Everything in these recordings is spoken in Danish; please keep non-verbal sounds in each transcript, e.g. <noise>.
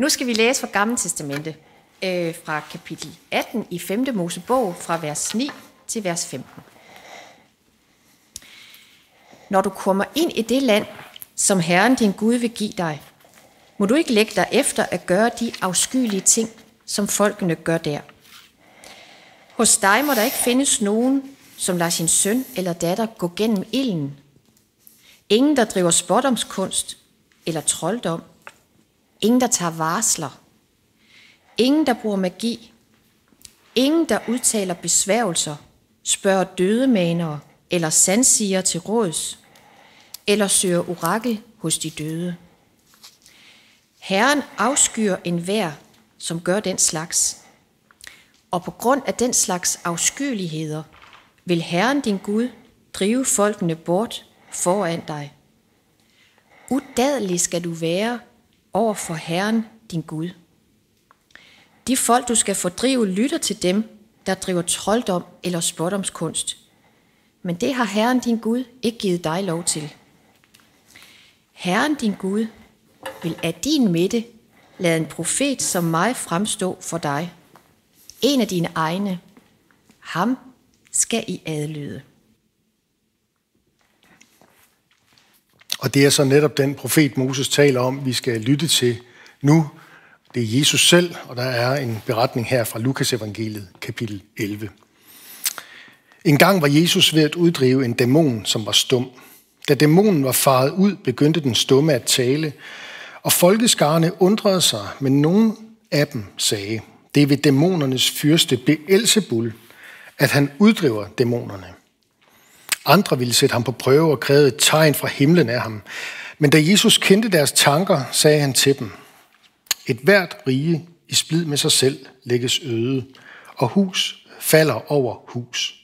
Nu skal vi læse fra Gamle Testamente, øh, fra kapitel 18 i 5. Mosebog, fra vers 9 til vers 15. Når du kommer ind i det land, som Herren din Gud vil give dig, må du ikke lægge dig efter at gøre de afskyelige ting, som folkene gør der. Hos dig må der ikke findes nogen, som lader sin søn eller datter gå gennem ilden. Ingen, der driver spådomskunst eller trolddom. Ingen, der tager varsler. Ingen, der bruger magi. Ingen, der udtaler besværgelser, spørger dødemanere eller sandsiger til råds, eller søger orakel hos de døde. Herren afskyer enhver, som gør den slags. Og på grund af den slags afskyeligheder vil Herren din Gud drive folkene bort foran dig. Udadelig skal du være over for Herren din Gud. De folk, du skal fordrive, lytter til dem, der driver trolddom eller spådomskunst. Men det har Herren din Gud ikke givet dig lov til. Herren din Gud vil af din midte lade en profet som mig fremstå for dig. En af dine egne. Ham skal I adlyde. Og det er så netop den profet Moses taler om, vi skal lytte til nu. Det er Jesus selv, og der er en beretning her fra Lukas evangeliet, kapitel 11. En gang var Jesus ved at uddrive en dæmon, som var stum. Da dæmonen var faret ud, begyndte den stumme at tale, og folkeskarne undrede sig, men nogen af dem sagde, det er ved dæmonernes fyrste Beelzebul, at han uddriver dæmonerne. Andre ville sætte ham på prøve og kræve et tegn fra himlen af ham. Men da Jesus kendte deres tanker, sagde han til dem, et hvert rige i splid med sig selv lægges øde, og hus falder over hus.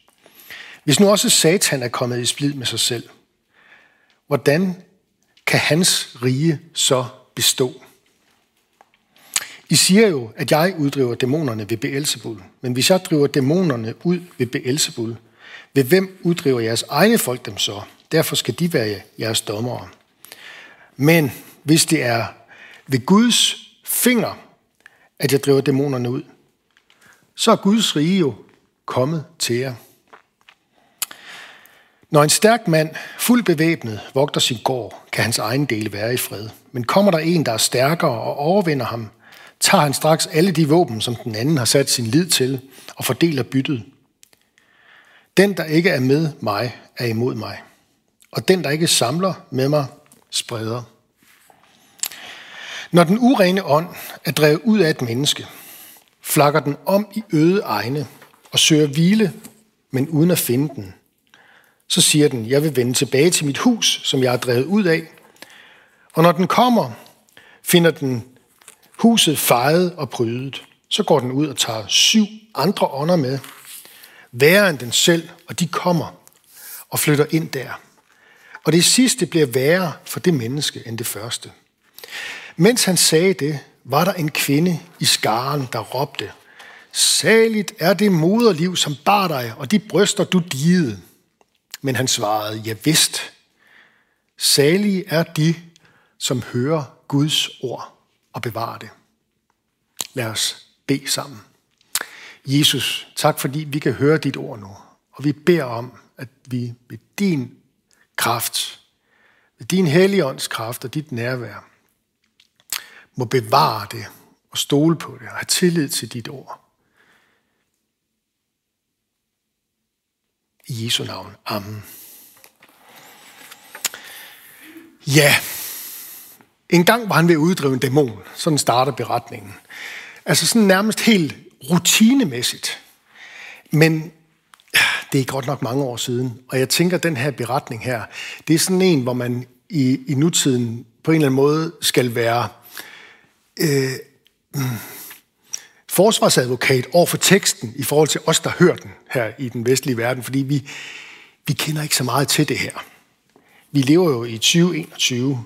Hvis nu også Satan er kommet i splid med sig selv, hvordan kan hans rige så bestå? I siger jo, at jeg uddriver dæmonerne ved Beelzebul, men hvis jeg driver dæmonerne ud ved Beelzebul, ved hvem uddriver jeres egne folk dem så? Derfor skal de være jeres dommere. Men hvis det er ved Guds finger, at jeg driver dæmonerne ud, så er Guds rige jo kommet til jer. Når en stærk mand, fuld bevæbnet, vogter sin gård, kan hans egen dele være i fred. Men kommer der en, der er stærkere og overvinder ham, tager han straks alle de våben, som den anden har sat sin lid til, og fordeler byttet. Den, der ikke er med mig, er imod mig. Og den, der ikke samler med mig, spreder. Når den urene ånd er drevet ud af et menneske, flakker den om i øde egne og søger hvile, men uden at finde den. Så siger den, jeg vil vende tilbage til mit hus, som jeg er drevet ud af. Og når den kommer, finder den huset fejet og prydet. Så går den ud og tager syv andre ånder med, værre end den selv, og de kommer og flytter ind der. Og det sidste bliver værre for det menneske end det første. Mens han sagde det, var der en kvinde i skaren, der råbte, Saligt er det moderliv, som bar dig, og de bryster, du digede. Men han svarede, ja vist. Salige er de, som hører Guds ord og bevarer det. Lad os bede sammen. Jesus, tak fordi vi kan høre dit ord nu. Og vi beder om, at vi ved din kraft, ved din helligånds kraft og dit nærvær, må bevare det og stole på det og have tillid til dit ord. I Jesu navn. Amen. Ja, en gang var han ved at uddrive en dæmon. Sådan starter beretningen. Altså sådan nærmest helt rutinemæssigt. Men det er godt nok mange år siden, og jeg tænker, at den her beretning her, det er sådan en, hvor man i, i nutiden på en eller anden måde skal være øh, mm, forsvarsadvokat over for teksten i forhold til os, der hører den her i den vestlige verden, fordi vi, vi kender ikke så meget til det her. Vi lever jo i 2021,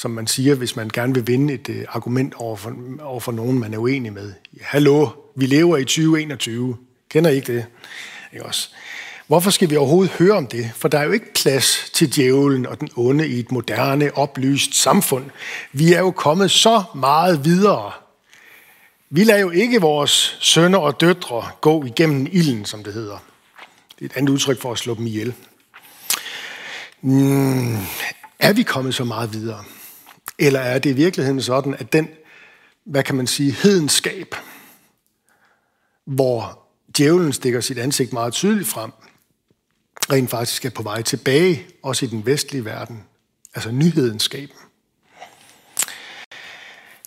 som man siger, hvis man gerne vil vinde et øh, argument over for, over for nogen, man er uenig med. Hallo, vi lever i 2021. Kender I ikke det? Ikke også? Hvorfor skal vi overhovedet høre om det? For der er jo ikke plads til djævlen og den onde i et moderne, oplyst samfund. Vi er jo kommet så meget videre. Vi lader jo ikke vores sønner og døtre gå igennem ilden, som det hedder. Det er et andet udtryk for at slå dem ihjel. Mm, er vi kommet så meget videre? Eller er det i virkeligheden sådan, at den, hvad kan man sige, hedenskab, hvor djævlen stikker sit ansigt meget tydeligt frem, rent faktisk er på vej tilbage, også i den vestlige verden, altså nyhedenskaben.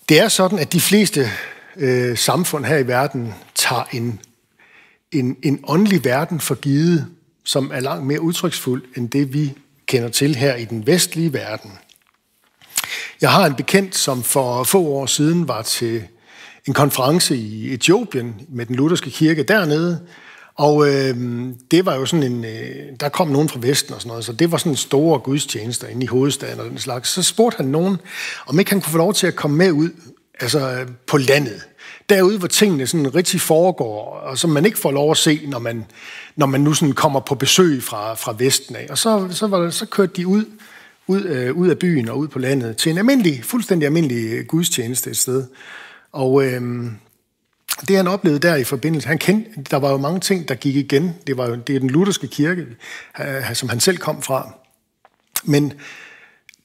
Det er sådan, at de fleste øh, samfund her i verden tager en, en, en åndelig verden for givet, som er langt mere udtryksfuld end det, vi kender til her i den vestlige verden. Jeg har en bekendt, som for få år siden var til en konference i Etiopien med den lutherske kirke dernede, og øh, det var jo sådan en, øh, der kom nogen fra Vesten og sådan noget, så det var sådan en store gudstjenester inde i hovedstaden og den slags. Så spurgte han nogen, om ikke han kunne få lov til at komme med ud, altså øh, på landet. Derude, hvor tingene sådan rigtig foregår, og som man ikke får lov at se, når man, når man nu sådan kommer på besøg fra, fra Vesten af. Og så, så, var det, så kørte de ud, ud, øh, ud af byen og ud på landet til en almindelig, fuldstændig almindelig gudstjeneste et sted. Og øh, det han oplevede der i forbindelse, han kendte, der var jo mange ting, der gik igen. Det var jo det er den lutherske kirke, øh, som han selv kom fra. Men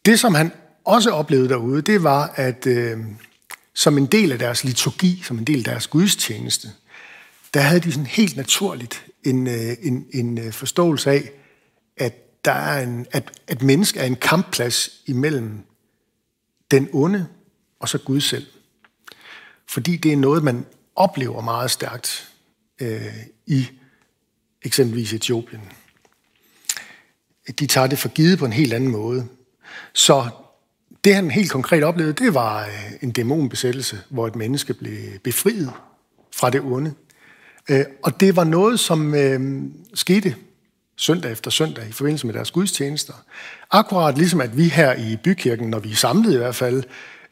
det, som han også oplevede derude, det var, at øh, som en del af deres liturgi, som en del af deres gudstjeneste, der havde de sådan helt naturligt en, øh, en, en øh, forståelse af, der er en, at, at menneske er en kampplads imellem den onde og så Gud selv. Fordi det er noget, man oplever meget stærkt øh, i eksempelvis Etiopien. De tager det for givet på en helt anden måde. Så det han helt konkret oplevede, det var øh, en dæmonbesættelse, hvor et menneske blev befriet fra det onde. Øh, og det var noget, som øh, skete søndag efter søndag i forbindelse med deres gudstjenester. Akkurat ligesom at vi her i bykirken, når vi er samlet i hvert fald,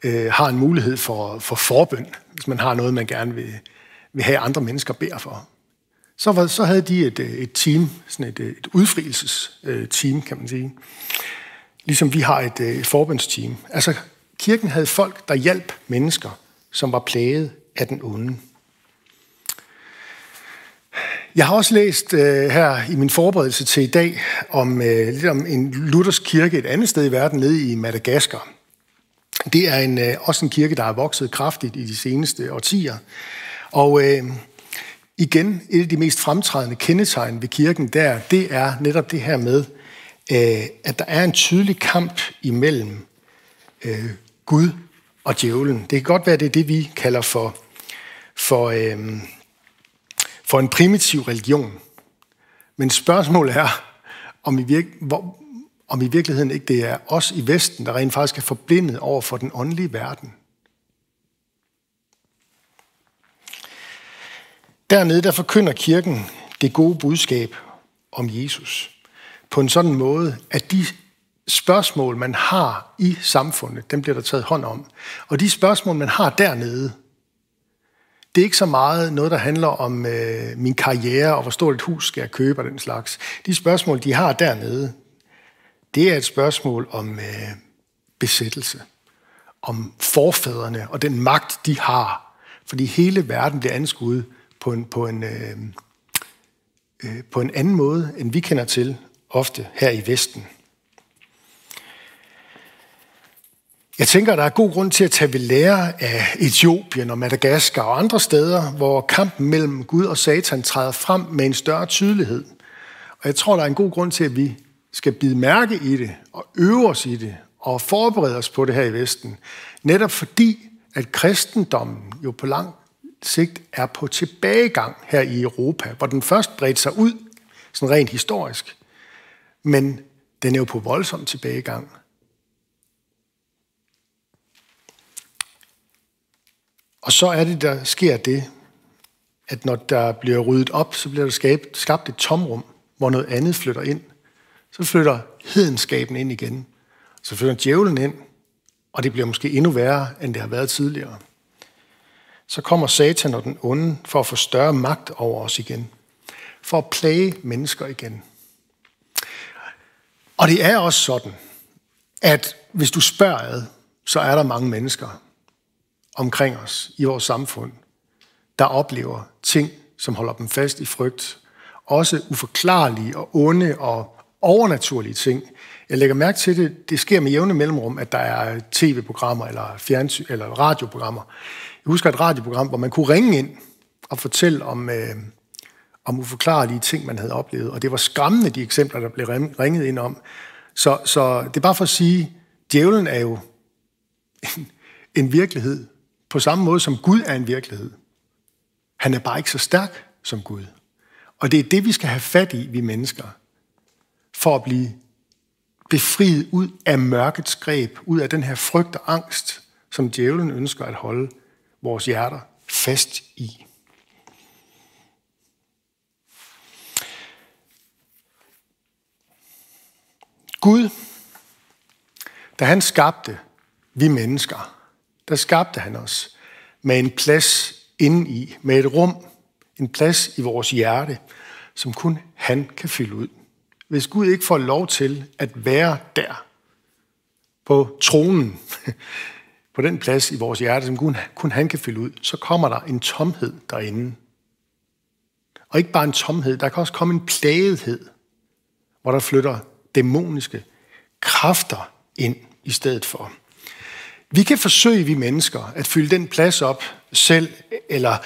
øh, har en mulighed for, for forbøn, hvis man har noget, man gerne vil, vil have andre mennesker beder for. Så, var, så havde de et, øh, et team, sådan et, øh, et udfrielses-team, kan man sige. Ligesom vi har et, øh, et forbønsteam. Altså, kirken havde folk, der hjalp mennesker, som var plaget af den onde. Jeg har også læst øh, her i min forberedelse til i dag om, øh, lidt om en luthersk kirke et andet sted i verden, nede i Madagaskar. Det er en, øh, også en kirke, der har vokset kraftigt i de seneste årtier. Og øh, igen, et af de mest fremtrædende kendetegn ved kirken der, det er netop det her med, øh, at der er en tydelig kamp imellem øh, Gud og djævlen. Det kan godt være, det er det, vi kalder for, for øh, for en primitiv religion. Men spørgsmålet er, om i, virke, hvor, om i virkeligheden ikke det er os i Vesten, der rent faktisk er forblindet over for den åndelige verden. Dernede der forkynder kirken det gode budskab om Jesus på en sådan måde, at de spørgsmål, man har i samfundet, dem bliver der taget hånd om. Og de spørgsmål, man har dernede, det er ikke så meget noget, der handler om øh, min karriere og hvor stort et hus skal jeg købe og den slags. De spørgsmål, de har dernede, det er et spørgsmål om øh, besættelse, om forfædrene og den magt, de har. Fordi hele verden bliver anskuet på en, på en, øh, øh, på en anden måde, end vi kender til ofte her i Vesten. Jeg tænker, der er god grund til at tage ved lære af Etiopien og Madagaskar og andre steder, hvor kampen mellem Gud og Satan træder frem med en større tydelighed. Og jeg tror, der er en god grund til, at vi skal bide mærke i det og øve os i det og forberede os på det her i Vesten. Netop fordi, at kristendommen jo på lang sigt er på tilbagegang her i Europa, hvor den først bredte sig ud, sådan rent historisk. Men den er jo på voldsom tilbagegang. Og så er det, der sker det, at når der bliver ryddet op, så bliver der skabt, skabt et tomrum, hvor noget andet flytter ind. Så flytter hedenskaben ind igen. Så flytter djævlen ind, og det bliver måske endnu værre, end det har været tidligere. Så kommer Satan og den onde for at få større magt over os igen. for at plage mennesker igen. Og det er også sådan, at hvis du spørger ad, så er der mange mennesker omkring os i vores samfund, der oplever ting, som holder dem fast i frygt. Også uforklarlige og onde og overnaturlige ting. Jeg lægger mærke til det, det sker med jævne mellemrum, at der er tv-programmer eller, fjernsy- eller radioprogrammer. Jeg husker et radioprogram, hvor man kunne ringe ind og fortælle om, øh, om uforklarlige ting, man havde oplevet. Og det var skræmmende, de eksempler, der blev ringet ind om. Så, så det er bare for at sige, djævlen er jo en, en virkelighed, på samme måde som Gud er en virkelighed. Han er bare ikke så stærk som Gud. Og det er det, vi skal have fat i, vi mennesker, for at blive befriet ud af mørkets greb, ud af den her frygt og angst, som djævlen ønsker at holde vores hjerter fast i. Gud, da han skabte vi mennesker, der skabte han os med en plads inde i, med et rum, en plads i vores hjerte, som kun han kan fylde ud. Hvis Gud ikke får lov til at være der, på tronen, <laughs> på den plads i vores hjerte, som kun, kun han kan fylde ud, så kommer der en tomhed derinde. Og ikke bare en tomhed, der kan også komme en plagethed, hvor der flytter dæmoniske kræfter ind i stedet for. Vi kan forsøge, vi mennesker, at fylde den plads op selv, eller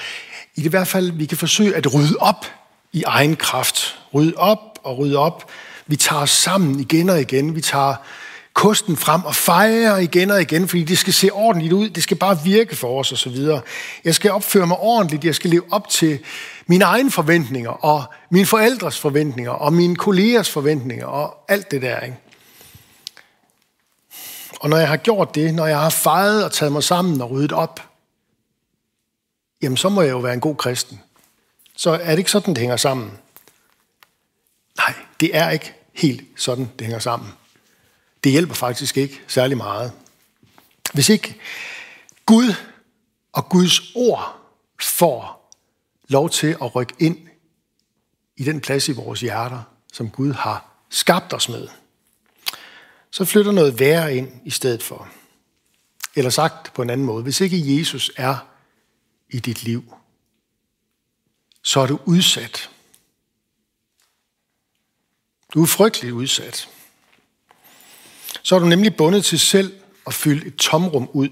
i det hvert fald, vi kan forsøge at rydde op i egen kraft. Rydde op og rydde op. Vi tager os sammen igen og igen. Vi tager kosten frem og fejrer igen og igen, fordi det skal se ordentligt ud. Det skal bare virke for os osv. Jeg skal opføre mig ordentligt. Jeg skal leve op til mine egne forventninger og mine forældres forventninger og mine kollegers forventninger og alt det der. Ikke? Og når jeg har gjort det, når jeg har fejret og taget mig sammen og ryddet op, jamen så må jeg jo være en god kristen. Så er det ikke sådan, det hænger sammen? Nej, det er ikke helt sådan, det hænger sammen. Det hjælper faktisk ikke særlig meget. Hvis ikke Gud og Guds ord får lov til at rykke ind i den plads i vores hjerter, som Gud har skabt os med, så flytter noget værre ind i stedet for. Eller sagt på en anden måde, hvis ikke Jesus er i dit liv, så er du udsat. Du er frygteligt udsat. Så er du nemlig bundet til selv at fylde et tomrum ud,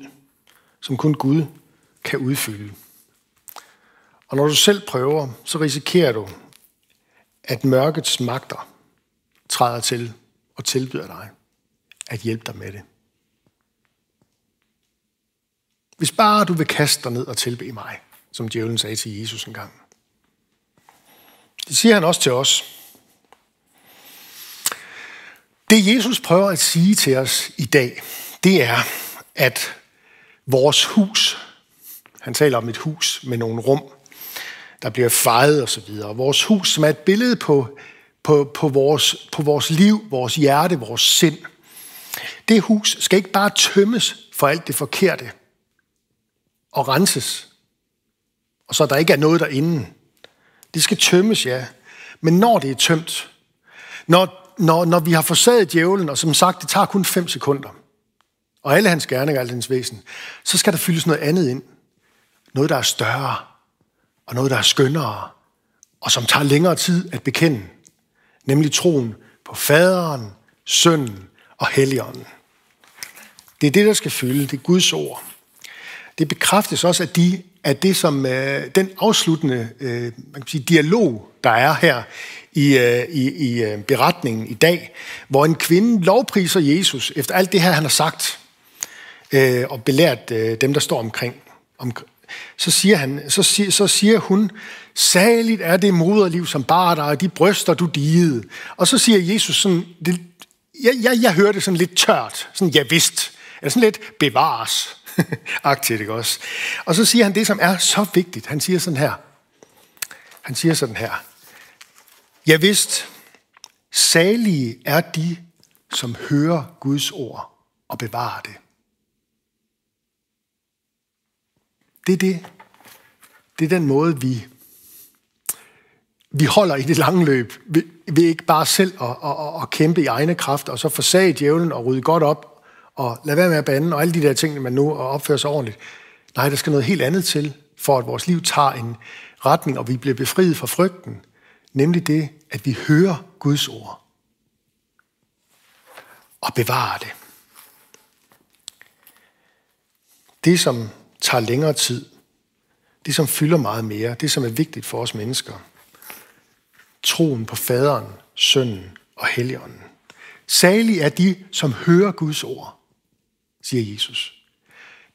som kun Gud kan udfylde. Og når du selv prøver, så risikerer du, at mørkets magter træder til og tilbyder dig at hjælpe dig med det. Hvis bare du vil kaste dig ned og tilbe mig, som djævlen sagde til Jesus en gang. Det siger han også til os. Det Jesus prøver at sige til os i dag, det er, at vores hus, han taler om et hus med nogle rum, der bliver fejet og så videre. Vores hus, som er et billede på, på, på, vores, på vores liv, vores hjerte, vores sind – det hus skal ikke bare tømmes for alt det forkerte og renses, og så der ikke er noget derinde. Det skal tømmes, ja. Men når det er tømt, når, når, når vi har forsaget djævlen, og som sagt, det tager kun fem sekunder, og alle hans gerninger, alt hans væsen, så skal der fyldes noget andet ind. Noget, der er større, og noget, der er skønnere, og som tager længere tid at bekende, nemlig troen på faderen, sønnen og helligånden. Det er det, der skal fylde. Det er Guds ord. Det bekræftes også af, de, af det, som øh, den afsluttende øh, man kan sige, dialog, der er her i, øh, i, i øh, beretningen i dag, hvor en kvinde lovpriser Jesus efter alt det her, han har sagt, øh, og belært øh, dem, der står omkring. Om, så siger, han, så, siger, så siger hun, saligt er det moderliv, som bar dig, og de bryster, du digede. Og så siger Jesus sådan, det, jeg, jeg, jeg hører det sådan lidt tørt, sådan ja vist, eller sådan lidt bevares, <laughs> agtigt, ikke også? Og så siger han det, som er så vigtigt. Han siger sådan her, han siger sådan her, ja vist, salige er de, som hører Guds ord og bevarer det. Det er det. Det er den måde, vi vi holder i det lange løb, vi, vi ikke bare selv at, at, at, at kæmpe i egne kræfter, og så forsage djævlen og rydde godt op, og lad være med at bande, og alle de der ting, man nu opfører sig ordentligt. Nej, der skal noget helt andet til, for at vores liv tager en retning, og vi bliver befriet fra frygten. Nemlig det, at vi hører Guds ord. Og bevarer det. Det, som tager længere tid, det, som fylder meget mere, det, som er vigtigt for os mennesker, troen på faderen, sønnen og helligånden. Salig er de, som hører Guds ord, siger Jesus.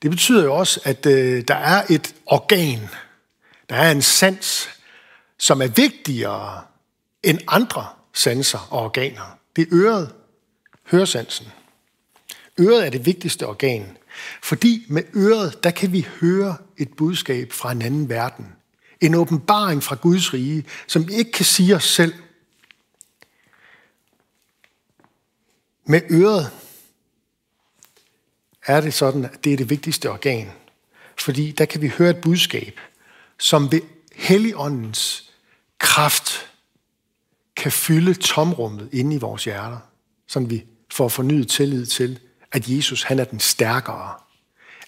Det betyder jo også, at øh, der er et organ, der er en sans, som er vigtigere end andre sanser og organer. Det er øret, høresansen. Øret er det vigtigste organ, fordi med øret, der kan vi høre et budskab fra en anden verden. En åbenbaring fra Guds rige, som vi ikke kan sige os selv. Med øret er det sådan, at det er det vigtigste organ. Fordi der kan vi høre et budskab, som ved Helligåndens kraft kan fylde tomrummet inde i vores hjerter, så vi får fornyet tillid til, at Jesus han er den stærkere.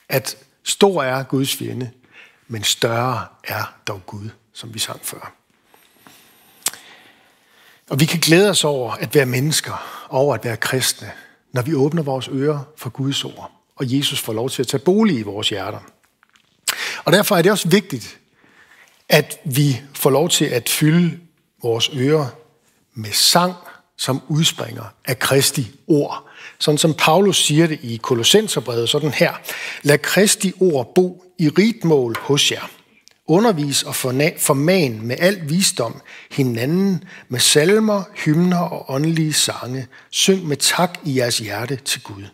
At stor er Guds fjende, men større er dog Gud, som vi sang før. Og vi kan glæde os over at være mennesker, over at være kristne, når vi åbner vores ører for Guds ord, og Jesus får lov til at tage bolig i vores hjerter. Og derfor er det også vigtigt, at vi får lov til at fylde vores ører med sang, som udspringer af Kristi ord. Sådan som Paulus siger det i Kolossenserbrevet, sådan her. Lad Kristi ord bo i rigtmål hos jer. Undervis og forman med al visdom hinanden med salmer, hymner og åndelige sange. Syng med tak i jeres hjerte til Gud.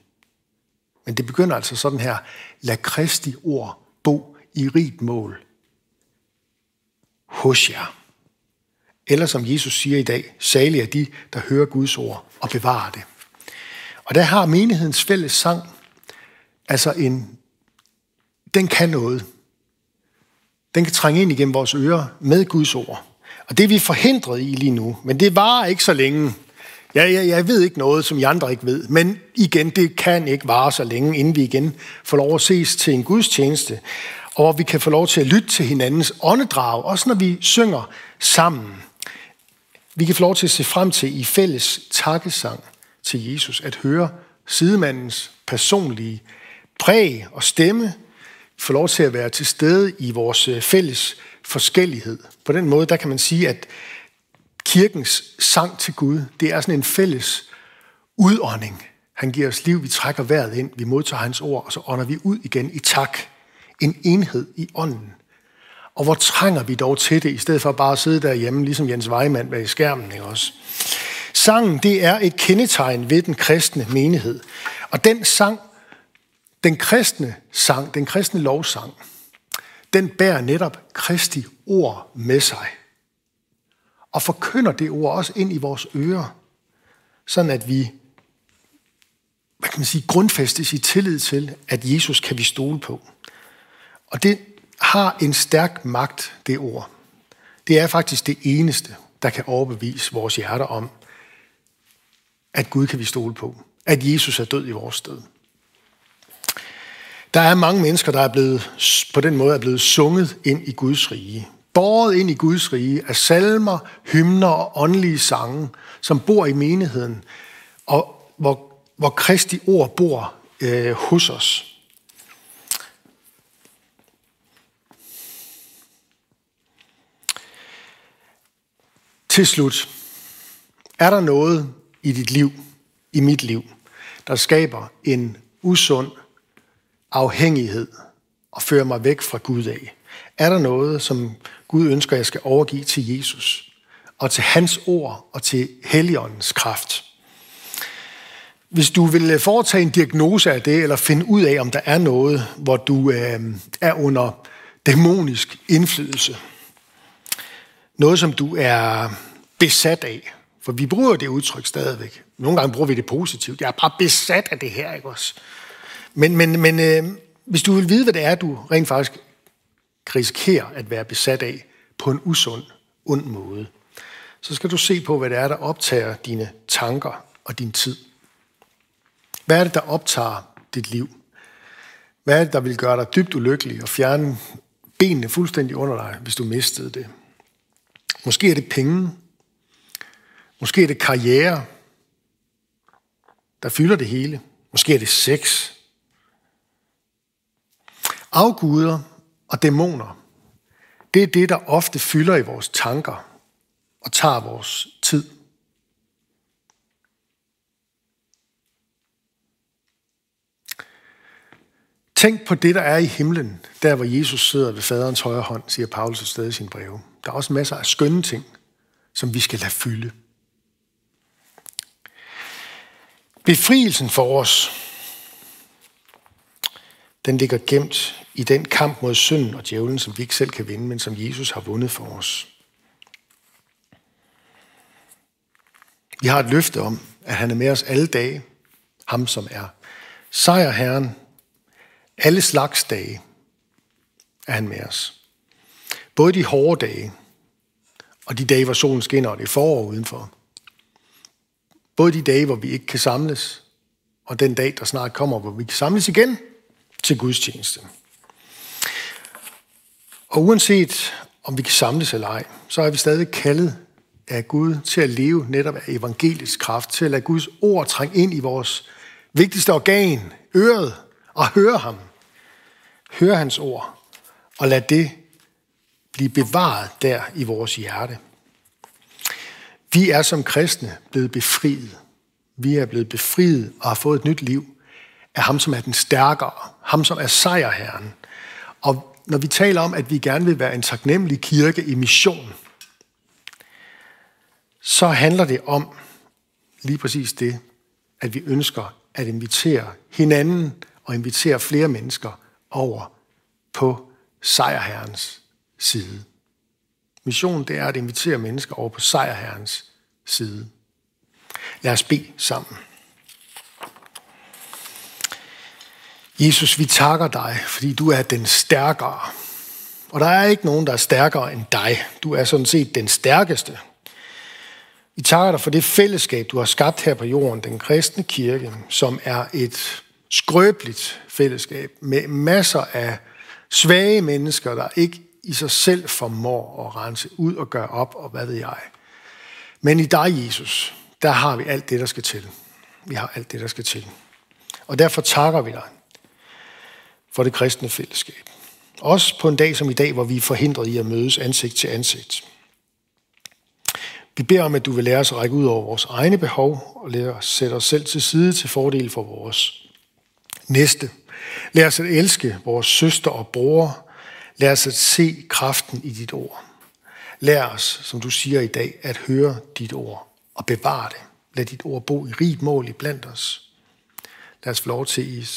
Men det begynder altså sådan her. Lad Kristi ord bo i rigt mål hos jer. Eller som Jesus siger i dag, salig er de, der hører Guds ord og bevarer det. Og der har menighedens fælles sang, altså en, den kan noget. Den kan trænge ind igennem vores ører med Guds ord. Og det er vi forhindret i lige nu, men det varer ikke så længe. Jeg, jeg, jeg ved ikke noget, som I andre ikke ved, men igen, det kan ikke vare så længe, inden vi igen får lov at ses til en gudstjeneste, og hvor vi kan få lov til at lytte til hinandens åndedrag, også når vi synger sammen. Vi kan få lov til at se frem til i fælles takkesang til Jesus, at høre sidemandens personlige præg og stemme, få lov til at være til stede i vores øh, fælles forskellighed. På den måde, der kan man sige, at kirkens sang til Gud, det er sådan en fælles udånding. Han giver os liv, vi trækker vejret ind, vi modtager hans ord, og så ånder vi ud igen i tak. En enhed i ånden. Og hvor trænger vi dog til det, i stedet for bare at sidde derhjemme, ligesom Jens Weimann bag skærmen, ikke også? Sangen, det er et kendetegn ved den kristne menighed. Og den sang, den kristne sang, den kristne lovsang, den bærer netop Kristi ord med sig. Og forkynder det ord også ind i vores ører, sådan at vi hvad kan man sige, grundfæstes i tillid til, at Jesus kan vi stole på. Og det har en stærk magt, det ord. Det er faktisk det eneste, der kan overbevise vores hjerter om, at Gud kan vi stole på. At Jesus er død i vores sted. Der er mange mennesker, der er blevet, på den måde er blevet sunget ind i Guds rige. Båret ind i Guds rige af salmer, hymner og åndelige sange, som bor i menigheden, og hvor, hvor Kristi ord bor øh, hos os. Til slut, er der noget i dit liv, i mit liv, der skaber en usund afhængighed og fører mig væk fra Gud af? Er der noget, som Gud ønsker, jeg skal overgive til Jesus og til hans ord og til Helligåndens kraft? Hvis du vil foretage en diagnose af det, eller finde ud af, om der er noget, hvor du øh, er under dæmonisk indflydelse, noget, som du er besat af. For vi bruger det udtryk stadigvæk. Nogle gange bruger vi det positivt. Jeg er bare besat af det her, ikke også? Men, men, men øh, hvis du vil vide, hvad det er, du rent faktisk risikerer at være besat af på en usund, ond måde, så skal du se på, hvad det er, der optager dine tanker og din tid. Hvad er det, der optager dit liv? Hvad er det, der vil gøre dig dybt ulykkelig og fjerne benene fuldstændig under dig, hvis du mistede det? Måske er det penge. Måske er det karriere, der fylder det hele. Måske er det sex. Afguder og dæmoner, det er det, der ofte fylder i vores tanker og tager vores tid. Tænk på det, der er i himlen, der hvor Jesus sidder ved faderens højre hånd, siger Paulus et sted i sin breve. Der er også masser af skønne ting, som vi skal lade fylde. Befrielsen for os, den ligger gemt i den kamp mod synden og djævlen, som vi ikke selv kan vinde, men som Jesus har vundet for os. Vi har et løfte om, at han er med os alle dage, ham som er sejrherren, alle slags dage er han med os. Både de hårde dage, og de dage, hvor solen skinner, og det er forår udenfor. Både de dage, hvor vi ikke kan samles, og den dag, der snart kommer, hvor vi kan samles igen til gudstjeneste. Og uanset om vi kan samles eller ej, så er vi stadig kaldet af Gud til at leve netop af evangelisk kraft, til at lade Guds ord trænge ind i vores vigtigste organ, øret, og høre ham. Høre hans ord, og lad det blive bevaret der i vores hjerte. Vi er som kristne blevet befriet. Vi er blevet befriet og har fået et nyt liv af ham, som er den stærkere, ham, som er sejrherren. Og når vi taler om, at vi gerne vil være en taknemmelig kirke i mission, så handler det om lige præcis det, at vi ønsker at invitere hinanden og invitere flere mennesker over på sejrherrens side. Missionen det er at invitere mennesker over på sejrherrens side. Lad os bede sammen. Jesus, vi takker dig, fordi du er den stærkere. Og der er ikke nogen, der er stærkere end dig. Du er sådan set den stærkeste. Vi takker dig for det fællesskab, du har skabt her på jorden, den kristne kirke, som er et skrøbeligt fællesskab med masser af svage mennesker, der ikke i sig selv formår at rense ud og gøre op, og hvad ved jeg. Men i dig, Jesus, der har vi alt det, der skal til. Vi har alt det, der skal til. Og derfor takker vi dig for det kristne fællesskab. Også på en dag som i dag, hvor vi er forhindret i at mødes ansigt til ansigt. Vi beder om, at du vil lære os at række ud over vores egne behov og lære os sætte os selv til side til fordel for vores næste. Lær os at elske vores søster og bror. Lær os at se kraften i dit ord. Lær os, som du siger i dag, at høre dit ord og bevare det. Lad dit ord bo i rigt mål i blandt os. Lad os få lov til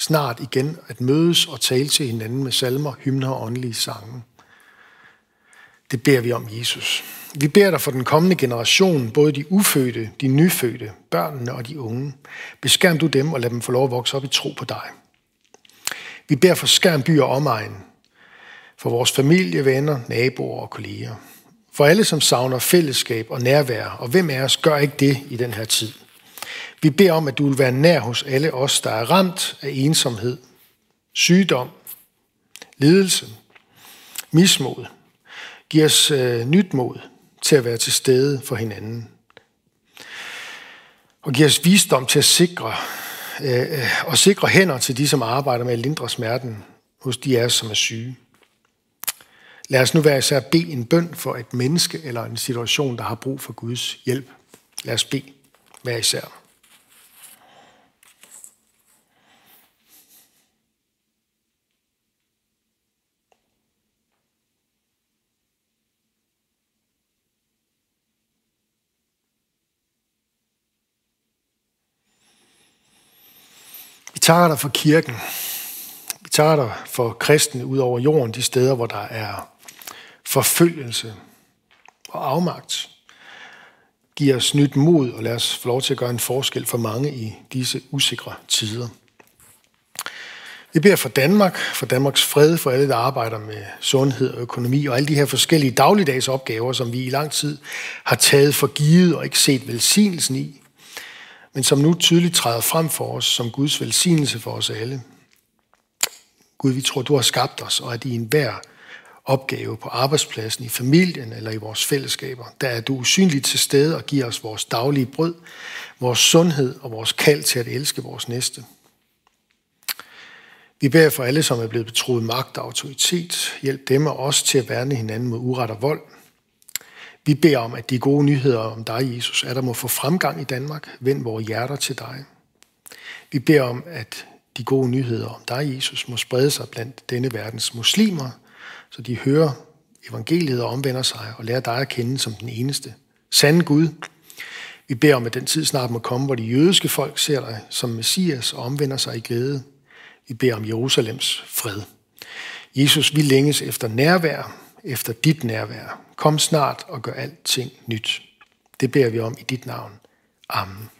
snart igen at mødes og tale til hinanden med salmer, hymner og åndelige sange. Det beder vi om, Jesus. Vi beder dig for den kommende generation, både de ufødte, de nyfødte, børnene og de unge. Beskærm du dem og lad dem få lov at vokse op i tro på dig. Vi beder for skærm by og omegn, for vores familie, venner, naboer og kolleger. For alle, som savner fællesskab og nærvær, og hvem af os gør ikke det i den her tid? Vi beder om, at du vil være nær hos alle os, der er ramt af ensomhed, sygdom, lidelse, mismod. Giv os øh, nyt mod til at være til stede for hinanden. Og giv os visdom til at sikre, øh, øh og sikre hænder til de, som arbejder med at lindre smerten hos de af os, som er syge. Lad os nu være især bede en bøn for et menneske eller en situation, der har brug for Guds hjælp. Lad os bede hver især. Vi dig for kirken. Vi takker dig for kristne ud over jorden, de steder, hvor der er forfølgelse og afmagt. Giv os nyt mod, og lad os få lov til at gøre en forskel for mange i disse usikre tider. Vi beder for Danmark, for Danmarks fred, for alle, der arbejder med sundhed og økonomi og alle de her forskellige dagligdags opgaver, som vi i lang tid har taget for givet og ikke set velsignelsen i, men som nu tydeligt træder frem for os som Guds velsignelse for os alle. Gud, vi tror, du har skabt os, og at i enhver opgave på arbejdspladsen, i familien eller i vores fællesskaber, der er du usynligt til stede og giver os vores daglige brød, vores sundhed og vores kald til at elske vores næste. Vi beder for alle, som er blevet betroet magt og autoritet. Hjælp dem og os til at værne hinanden mod uret og vold. Vi beder om, at de gode nyheder om dig, Jesus, er der må få fremgang i Danmark. Vend vores hjerter til dig. Vi beder om, at de gode nyheder om dig, Jesus, må sprede sig blandt denne verdens muslimer, så de hører evangeliet og omvender sig og lærer dig at kende som den eneste. Sande Gud, vi beder om, at den tid snart må komme, hvor de jødiske folk ser dig som Messias og omvender sig i glæde. Vi beder om Jerusalems fred. Jesus, vi længes efter nærvær, efter dit nærvær. Kom snart og gør alting nyt. Det beder vi om i dit navn. Amen.